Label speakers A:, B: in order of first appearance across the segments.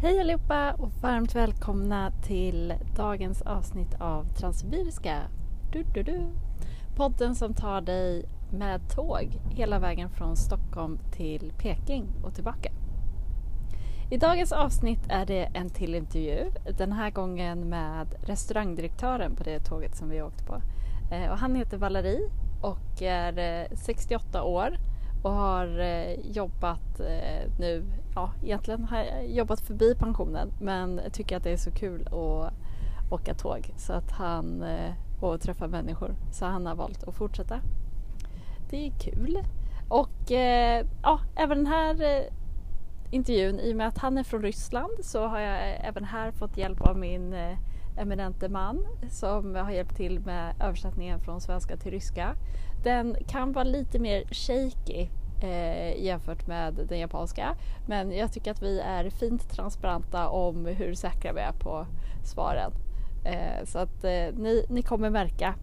A: Hej allihopa och varmt välkomna till dagens avsnitt av Transsibiriska. Du, du, du. Podden som tar dig med tåg hela vägen från Stockholm till Peking och tillbaka. I dagens avsnitt är det en till intervju. Den här gången med restaurangdirektören på det tåget som vi åkte på. Eh, och han heter Valerie och är eh, 68 år och har eh, jobbat eh, nu, ja egentligen har jag jobbat förbi pensionen men tycker att det är så kul att åka tåg så att han eh, och träffa människor så han har valt att fortsätta. Det är kul och eh, ja, även den här eh, intervjun i och med att han är från Ryssland så har jag eh, även här fått hjälp av min eh, eminente man som har hjälpt till med översättningen från svenska till ryska. Den kan vara lite mer shaky eh, jämfört med den japanska men jag tycker att vi är fint transparenta om hur säkra vi är på svaren. Eh, så att eh, ni, ni kommer märka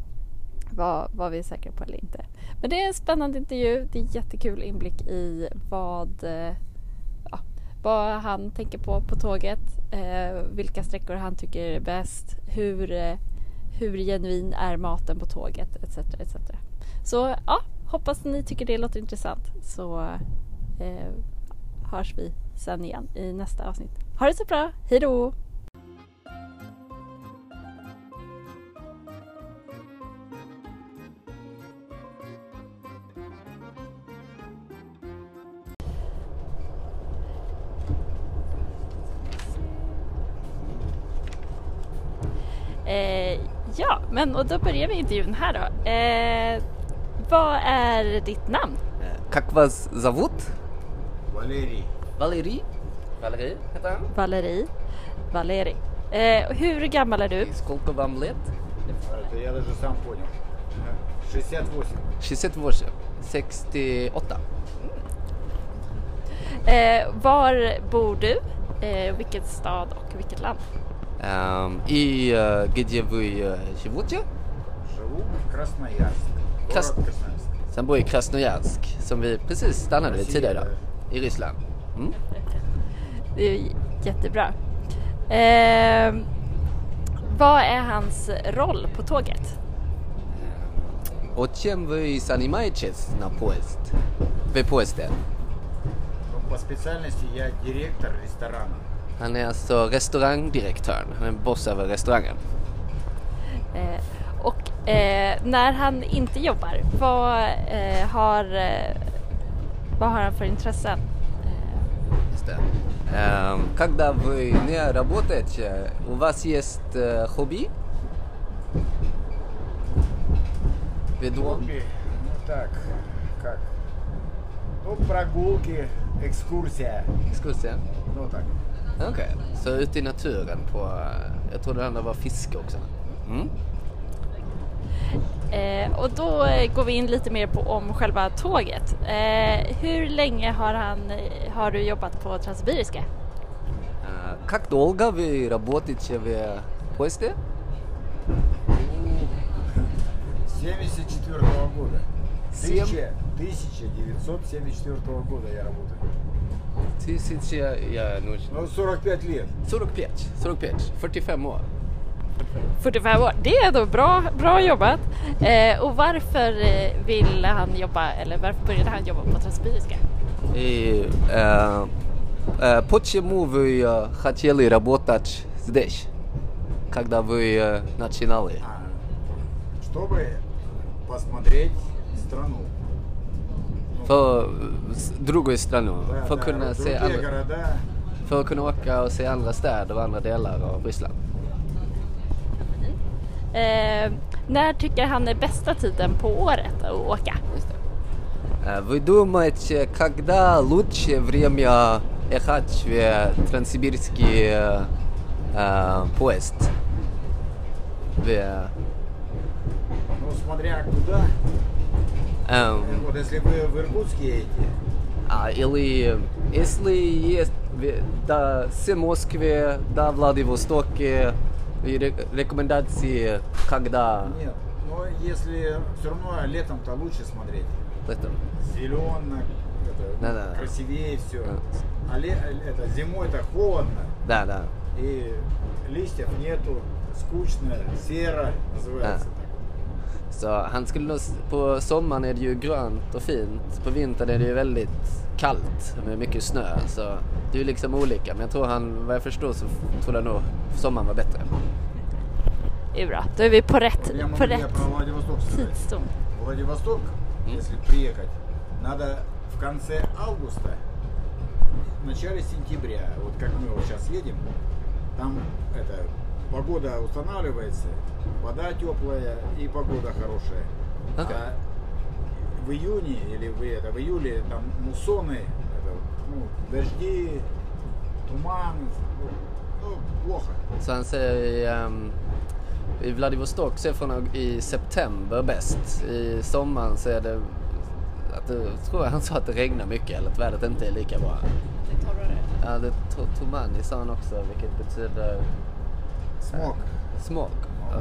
A: vad, vad vi är säkra på eller inte. Men det är en spännande intervju. Det är jättekul inblick i vad eh, ja, vad han tänker på på tåget, eh, vilka sträckor han tycker är bäst, hur, eh, hur genuin är maten på tåget etc. etc. Så ja, hoppas ni tycker det låter intressant så eh, hörs vi sen igen i nästa avsnitt. Ha det så bra, hejdå! Eh, ja, men och då börjar vi intervjun här då. Eh, vad är ditt namn?
B: Как вас зовут?
C: Валерий.
B: Валерий. Валерий heter han.
A: Valerie. Valeri. Eh, och hur gammal är du?
B: Сколько вам лет?
C: Это я даже сам понял. 68.
B: 68. 68.
A: Eh, var bor du? Eh, vilken stad och vilket land?
B: Эм, и э, где вы э, живете?
C: Живу в Красноярск. Город
B: Крас-
C: Красноярск.
B: Sen bor jag i Krasnojarsk som vi precis stannade vid tidigare idag. I Ryssland. Mm.
A: Det är ju jättebra. Eh, vad är hans roll på tåget?
B: Och чем вы занимаетесь на поезд? Vid поезdet?
C: Ну, По специальности я директор ресторана.
B: Han är alltså restaurangdirektören. Han är boss över restaurangen.
A: Eh, och eh, när han inte jobbar, vad, eh, har, eh, vad har han för intressen? Eh,
B: Just det. Эм, когда вы не работаете, у вас есть э, хобби? Веду...
C: Хобби, ну так, как? Ну, прогулки, экскурсия.
B: Exkursia?
C: Ну так.
B: Okej, så ute i naturen på... eh, Jag trodde det andra var fiske också. Mm.
A: Eh, och då eh, går vi in lite mer på om själva tåget. Eh, hur länge har, han, eh, har du jobbat på Transsibiriska?
B: Э, Как долго вы работаете в поезде?
C: 74 года.
B: Семь?
C: Тысяча- 1974 года я работаю.
B: Тысяча... Я, ну,
C: Ну, 45 лет.
B: 45. 45. 45 år.
A: 45 år, det är då bra, bra jobbat. Eh, och varför eh, ville han jobba, eller varför började han jobba på Transsibiriska?
B: И э, э, почему вы э, хотели работать здесь, когда вы э, начинали?
C: А, чтобы посмотреть страну. Ну,
B: För s- другую страну,
C: да,
B: för att
C: да,
B: kunna se
C: другие
B: andra,
C: города.
B: för att kunna åka och se andra städer och andra delar av Ryssland.
A: Eh, när tycker han är bästa tiden på året att åka?
B: Э, Вы думаете, когда лучшее время ехать в Транссибирский э, э, поезд? В,
C: Ну, смотря куда.
B: эм,
C: Вот если вы в Иркутске едете,
B: А, или если есть в- до, с Москвы до Владивостока и ре- рекомендации, когда
C: нет. Но если все равно летом-то лучше смотреть.
B: это,
C: Зелено, это,
B: Да-да.
C: красивее все.
B: Да.
C: А ле- это, зимой-то холодно.
B: Да, да.
C: И листьев нету, скучно, серо называется.
B: Ja. Så han skulle nog, s- på sommaren är det ju grönt och fint. På vintern är det ju väldigt kallt med mycket snö. Så det är ju liksom olika. Men jag tror han, vad jag förstår så f- tror jag nog sommaren var bättre.
A: Det är bra, då är vi på rätt,
C: Я могу
A: på
C: тебе
A: rätt
C: про Владивосток сказать.
A: tidszon.
C: Владивосток, если приехать, надо в конце августа, в начале сентября, вот как мы вот сейчас едем, там это погода устанавливается, вода теплая и погода хорошая.
B: Окей.
C: А в июне или в, это, в июле там муссоны, это, ну, дожди, туман, ну, ну, плохо.
B: Så han säger i, ehm, i Vladivostok så är från aug- i september bäst. I sommaren så är det, att det, tror jag han sa att det regnar mycket eller att vädret inte är lika bra.
A: Det är torrare.
B: Ja, det to- Tomani sa han också vilket betyder
C: Смог.
B: smog.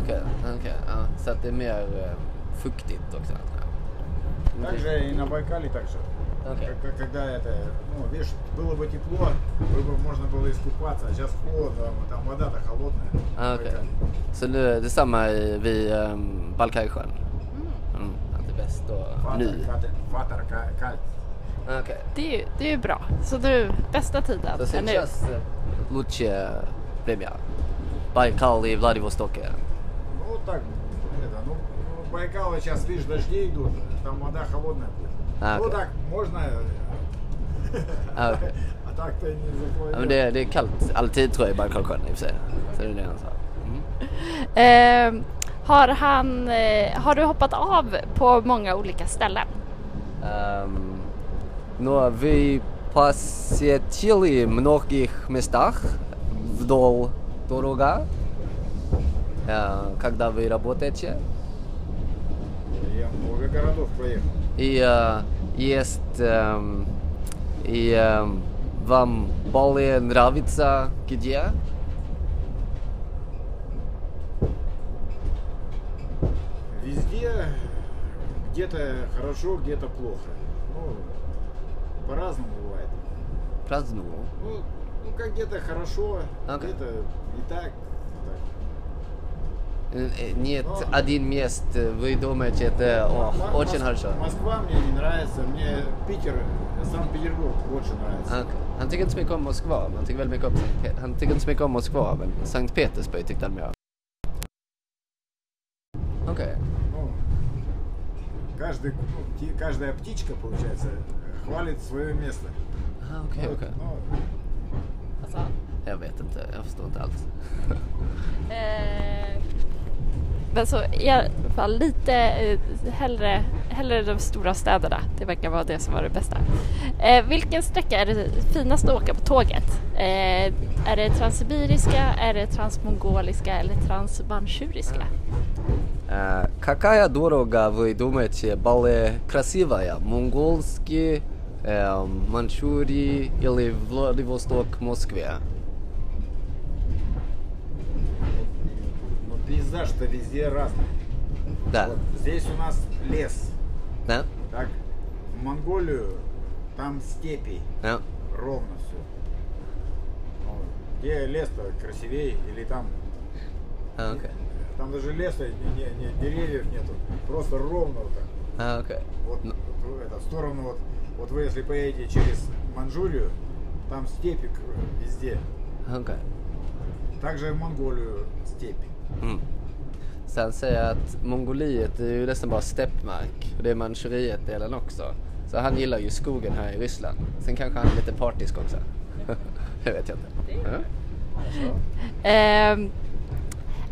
B: Okej, okej. ja. Så att det är mer eh, fuktigt också. Ja.
C: Также и на Байкале также.
B: Окей.
C: Как- как- Когда это, ну, видишь, было бы тепло, было бы можно было искупаться, а сейчас холодно, там вода-то холодная.
B: Ah,
C: на
B: okej.
C: Байкале.
B: Så nu är det samma i, vid um, Balkajsjön? Mm. Att det är bäst då nu?
C: Фатер, фатер, фатер, ка- кальт.
B: Okej.
A: Det är ju det är ju bra. Så nu, bästa tiden
B: Så
A: är nu.
B: сейчас э, лучше время. Байкал и Владивосток.
C: Ну, вот так, это, ну, Байкал сейчас, видишь, дожди идут, там вода холодная будет.
B: А,
C: ну
B: окей.
C: так, можно,
B: Ah, okej.
C: а так-то не
B: Ja, men
C: заплывет.
B: det, det är kallt alltid tror jag i Balkalsjön i och för sig. Så det är det han sa. Mm.
A: Eh, har, han, eh, har du hoppat av på många olika ställen?
B: Эм, но вы посетили многих местах вдоль дорога, э, когда вы работаете.
C: Я много городов проехал.
B: И э, есть эм, и эм, вам более нравится где?
C: Везде где-то хорошо, где-то плохо. Ну, по-разному бывает.
B: Праздновал.
C: Ну, ну как где-то хорошо,
B: Окей.
C: где-то не так. так.
B: Э, э, Нет
C: Ну.
B: один мест, э, вы думаете, это о, очень
C: Мос-
B: хорошо.
C: Москва мне не нравится, мне Питер, Санкт-Петербург больше нравится.
B: Han, han tycker inte så mycket om Moskva, men han tycker väldigt mycket om Han tycker inte så mycket om Moskva, men Sankt Petersburg tyckte han mer om. Okej.
C: Каждый, ти- каждая птичка, получается, хвалит свое место.
B: Okej,
C: Вот,
B: okej.
C: ну,
A: Alltså,
B: Jag vet inte, jag förstår inte alls.
A: eh, men så i alla fall lite eh, hellre, hellre de stora städerna. Det verkar vara det som var det bästa. Eh, vilken sträcka är det finast att åka på tåget? Eh, är det transsibiriska, är det transmongoliska eller transmanchuriska?
B: Э, какая дорога, вы думаете, более красивая? Монгольский, э, Манчжурии или Владивосток, Москве?
C: ну, пейзаж-то везде разный.
B: Да.
C: Вот здесь у нас лес.
B: Да?
C: Так, в Монголию там степи,
B: Ja.
C: ровно все. где лес-то красивее, или там,
B: Ah, okej.
C: там даже леса, не, не- деревьев нету, просто ровно вот так.
B: Ah, okej.
C: Вот,
B: Ну,
C: вот это, в сторону вот, вот вы если поедете через Манчжурию, там степи к- везде.
B: okej.
C: Также в Монголию степь.
B: Mm. Sen säger jag att Mongoliet är ju nästan bara steppmark. Och det är Manchuriet-delen också. Så han gillar ju skogen här i Ryssland. Sen kanske han är lite partisk också. det vet jag inte. Ja.
A: Ehm,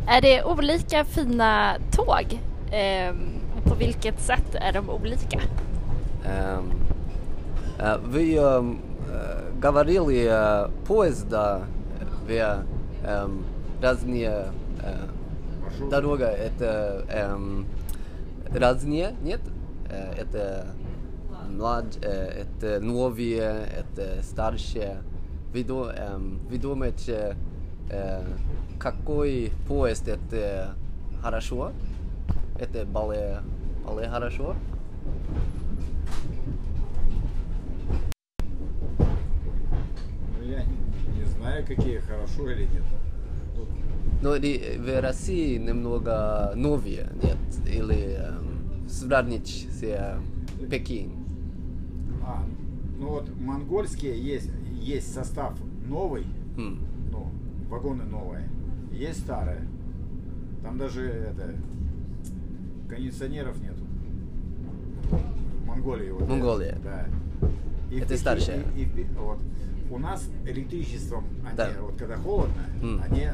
A: är det olika fina tåg? Ehm, och på vilket sätt är de olika?
B: Эм, э, Вы эм, э, говорили э, поезда в эм, разные э, дорога. Это эм, разные, нет? Э, Это млад, э, это новые, это старшие. Вы, вы думаете, э, какой поезд это хорошо? Это более, более хорошо?
C: Я не, не знаю, какие хорошо или нет.
B: Но det, в России немного новее, нет? Или эм, сравнить с э, Пекин?
C: А, ну вот монгольские есть, есть состав новый,
B: М.
C: ну, вагоны новые, есть старые. Там даже это кондиционеров нету. В Монголии. Вот,
B: Монголия.
C: Да. И
B: Это старшая.
C: и- и вот. У нас электричеством, они,
B: Да.
C: вот когда холодно,
B: М.
C: они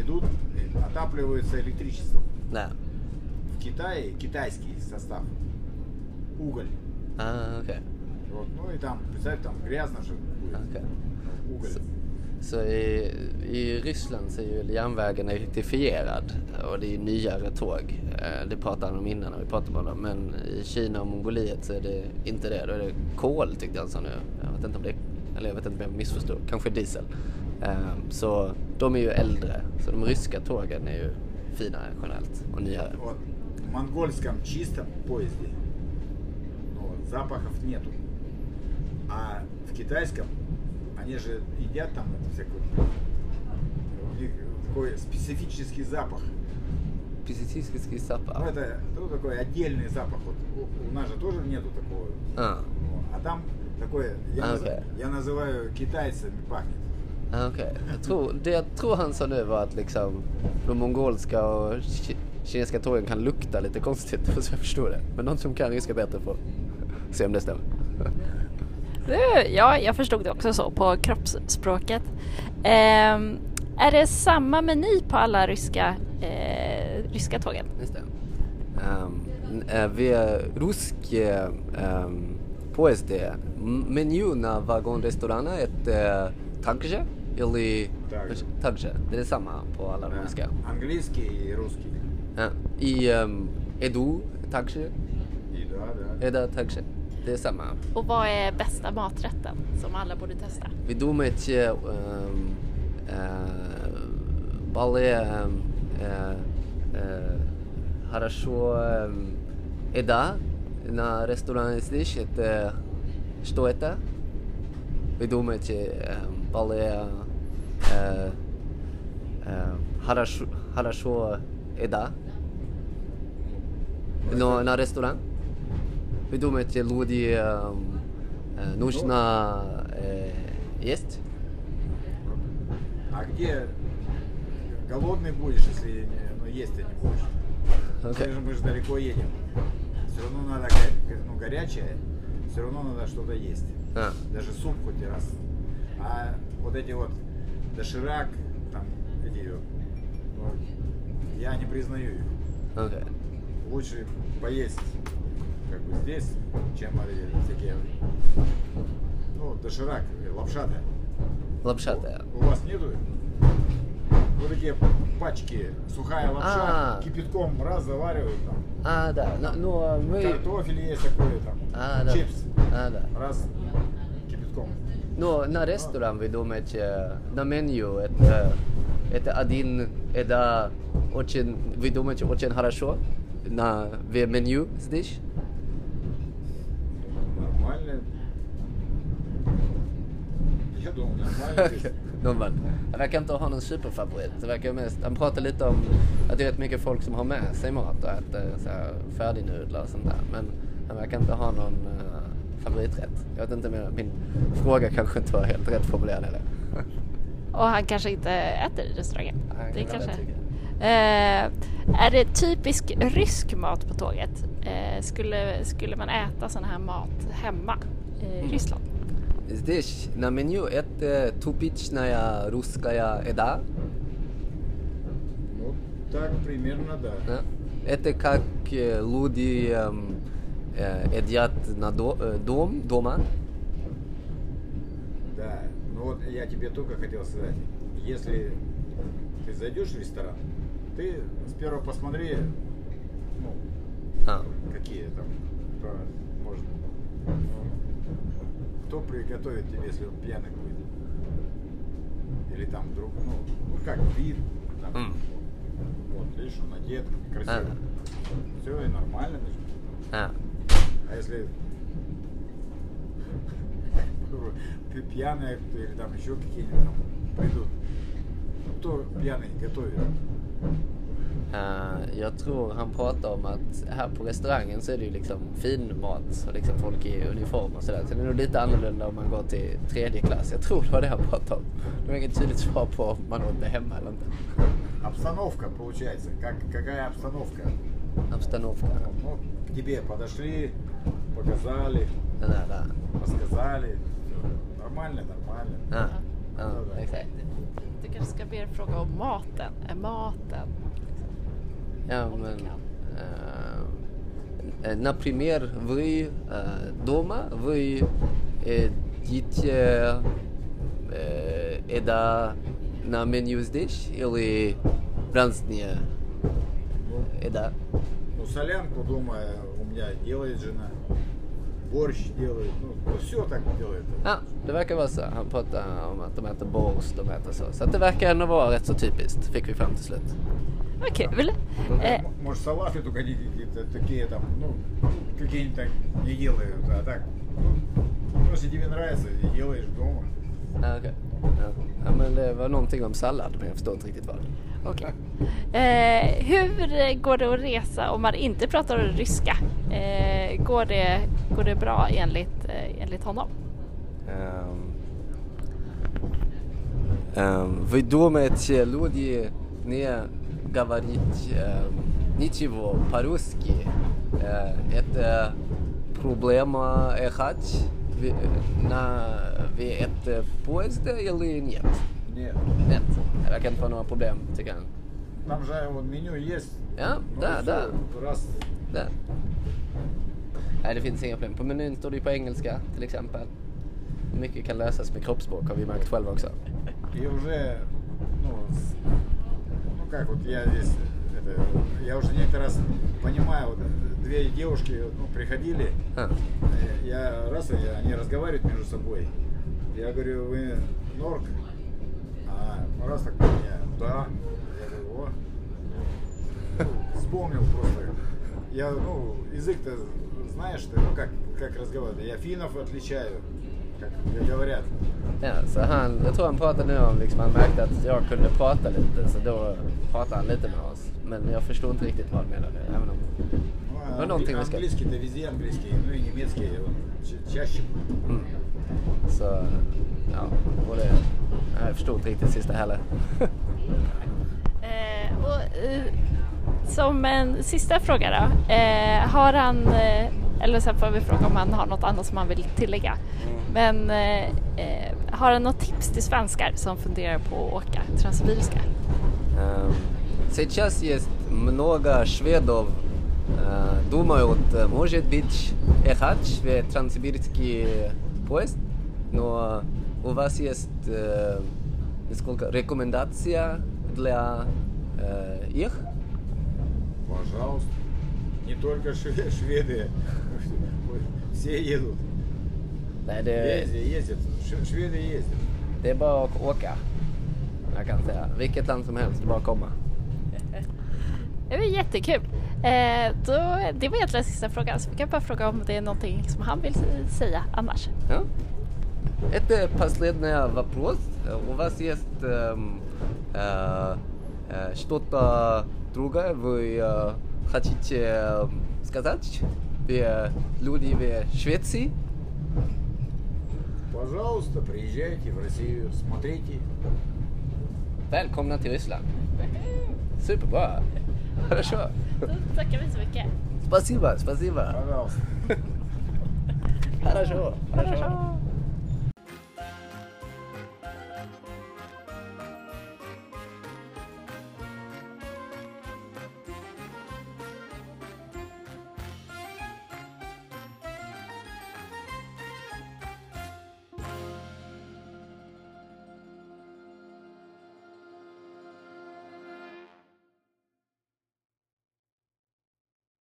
C: идут, э, отапливаются электричеством.
B: Да.
C: В Китае китайский состав. Уголь.
B: Ah, okej.
C: Вот, ну и там, представь, там грязно же будет.
B: Okej.
C: Уголь.
B: Så, så i, i Ryssland så är ju järnvägen elektrifierad och det är nyare tåg. Eh, Det pratade han om innan när vi pratade om dem. Men i Kina och Mongoliet så är det inte det. Då är det kol tyckte han sa nu. Jag vet inte om det eller jag vet inte om jag missförstod. Kanske diesel. Eh, Så de är ju äldre. Så de ryska tågen är ju finare generellt och nyare.
C: В монгольском чистом поезде ну, запахов нету. А в китайском они же едят там это всякую. У них такой специфический запах.
B: Specifisk
C: Ну,
B: sappa.
C: это ну, такой отдельный запах. Вот у, у нас же тоже нету такого. Вот. А там такой, я,
B: А,
C: наз-
B: окей.
C: я называю китайцами пахнет.
B: Ah, Okej. Jag tror, det jag tror han sa nu var att liksom de mongolska och ki- kinesiska tågen kan lukta lite konstigt, så jag förstår det. Men någon som kan ryska bättre får se om det stämmer.
A: Du, ja, jag förstod det också så på kroppsspråket. Ehm, är det samma meny på alla ryska, eh, ryska tågen?
B: Just det. Um, vid rysk um, поезд меню на вагонrestaurangen är также eller
C: Также.
B: также. Det är samma på alla de
C: Да.
B: ryska.
C: Английский и русский.
B: Ja. I um, Edu также,
C: И да, да.
B: Eda также. Det är samma.
A: Och vad är bästa maträtten som alla borde testa?
B: Vi думаете, эм, э, бале эм, э, э, хорошо эм, еда на ресторане здесь, это что это? Вы думаете, бале э, э, хорошо, хорошо еда но на ресторан? Вы думаете, люди э, нужно э, есть?
C: А где голодный будешь, если ну, есть ты не будешь? Мы, же, мы же далеко едем. Все равно надо ну, горячее, все равно надо что-то есть.
B: А,
C: Даже суп хоть раз. А вот эти вот доширак, там эти, ну, я не признаю их.
B: окей.
C: Лучше поесть как бы здесь, чем эти всякие, ну, доширак, э, лапшата.
B: Лапшата.
C: У вас нету? Вот такие пачки, сухая лапша,
B: А.
C: кипятком раз заваривают там.
B: А, да, но, но мы...
C: Картофель есть такой там,
B: А, да.
C: чипс,
B: А, да.
C: раз кипятком.
B: Но на ресторан вы думаете, на меню это, это один еда очень, вы думаете, очень хорошо на в меню здесь?
C: Нормально. Я думаю, нормально. здесь.
B: Normalt. Han verkar inte ha någon superfavorit. Det verkar mest, han pratar lite om att det är rätt mycket folk som har med sig mat och äter så här färdignudlar och sånt där. Men han verkar inte ha någon eh, favoriträtt. Jag vet inte, men min fråga kanske inte var helt rätt formulerad heller.
A: Och han kanske inte äter i restaurangen.
B: Han
A: Det kanske... Eh, är det typisk rysk mat på tåget? Eh, skulle, skulle man äta sån här mat hemma i Ryssland?
B: Здесь на меню это тупичная русская еда.
C: Ну, так примерно, да.
B: Да? Это как э, люди эм, э, едят на до- э, дом, дома.
C: Да. Ну вот я тебе только хотел сказать, если ты зайдешь в ресторан, ты сперва посмотри, ну,
B: А,
C: какие там, кто приготовит тебе, если он пьяный будет. Или там вдруг, ну, ну как, вид, там,
B: М.
C: вот, видишь, он одет, красиво. Все, и нормально.
B: а.
C: А если ты пьяная или там еще какие-нибудь там придут. Кто пьяный готовит?
B: Eh, jag tror han pratar om att här på restaurangen så är det ju liksom fin mat och liksom folk i uniform och sådär. Så det är nog lite annorlunda om man går till tredje klass. Jag tror det var det han pratade om. Det var inget tydligt svar på om man åt det hemma eller inte.
C: Обстановка получается. Как, какая обстановка?
B: Abstanovka.
C: Ну, к тебе подошли, показали,
B: Den där, där.
C: рассказали. Всё. Нормально, нормально.
B: Ja, ja, exakt.
A: Du kanske ska be er fråga om maten. Är maten?
B: например, вы э, дома, вы едите э, еда на меню здесь или разные
C: Ну,
B: еда?
C: ну, солянку дома у меня делает жена. Борщ делает. Ну, все так делает.
B: Ja, det verkar vara så. Han pratar om att de äter borst, de äter så. Så att det verkar ändå vara rätt så typiskt, fick vi fram till slut.
A: Vad kul! Eh,
C: М- Может, салаты только не какие-то такие там, ну, какие-нибудь так не делают, а так. Ну, если тебе нравится, и делаешь дома.
B: Ja, okej. Ja. ja, men det var någonting om sallad, men jag förstår inte riktigt vad.
A: Okej. Eh, hur går det att resa om man inte pratar ryska? Eh, går, det, går det bra enligt, eh, enligt honom?
B: Эм, эм, Вы думаете, люди не говорят эм, ничего по-русски? Э, Это проблема ехать ви- на vid ett поезд или нет?
C: Нет.
B: Нет, det verkar inte vara några problem tycker han.
C: Там же вот меню есть.
B: Ja,
C: Ну,
B: да,
C: всё,
B: да.
C: Раз.
B: Där. Nej, det finns inga problem. På menyn står det ju på engelska till exempel. Mycket kan lösas med kroppsspråk har vi märkt själva också.
C: И уже, ну, с- ну как вот я здесь, это, я уже некоторый раз понимаю, вот две девушки ну, приходили,
B: А,
C: я раз, и они разговаривают между собой. Я говорю, вы норк? А раз так меня, да. Я говорю, о. Ну, вспомнил просто. Я, ну, язык-то знаешь, ты, ну как, как разговаривать. Я финнов отличаю, как говорят.
B: ja, så han, jag tror han pratade nu om, liksom, han märkte att jag kunde prata lite så då pratade han lite med oss. Men jag förstod inte riktigt vad han menade. Även om,
C: Ну,
B: Ну,
C: англи-
B: någonting vi ska-
C: английский-то везде английский, ну и немецкий он ча- чаще.
B: mm. Så, ja, och det, jag förstod inte riktigt sista heller.
A: Eh, och, eh, som en sista fråga då. Eh, har han, eh, eller sen får vi fråga om han har något annat som han vill tillägga. Men eh, eh, har han något tips till svenskar som funderar på att åka Transsibiriska?
B: Эм, Сейчас есть много шведов э, думают, э, может быть, ехать в транссибирский поезд, но у вас есть э, несколько рекомендация для э, их?
C: Пожалуйста. Не только шве- шведы, все едут.
B: Nej, det,
C: Ездят, ездят. Ш- Шведы ездят.
B: det är bara att åka. Jag kan säga. Vilket land som helst, det är bara att komma.
A: Det var jättekul. Eh, då, det var egentligen sista frågan så vi kan bara fråga om det är någonting som han vill säga annars.
B: Ja. Это последний вопрос. У вас есть эм, э, э, что-то другое вы э, хотите э, сказать? Вы люди в Швеции?
C: Пожалуйста, приезжайте в Россию, смотрите.
B: Välkomna till Ryssland. Superbra. Хорошо.
A: Då tackar vi så mycket.
B: Спасибо, спасибо.
C: Пожалуйста.
B: Хорошо. Хорошо.
A: Хорошо.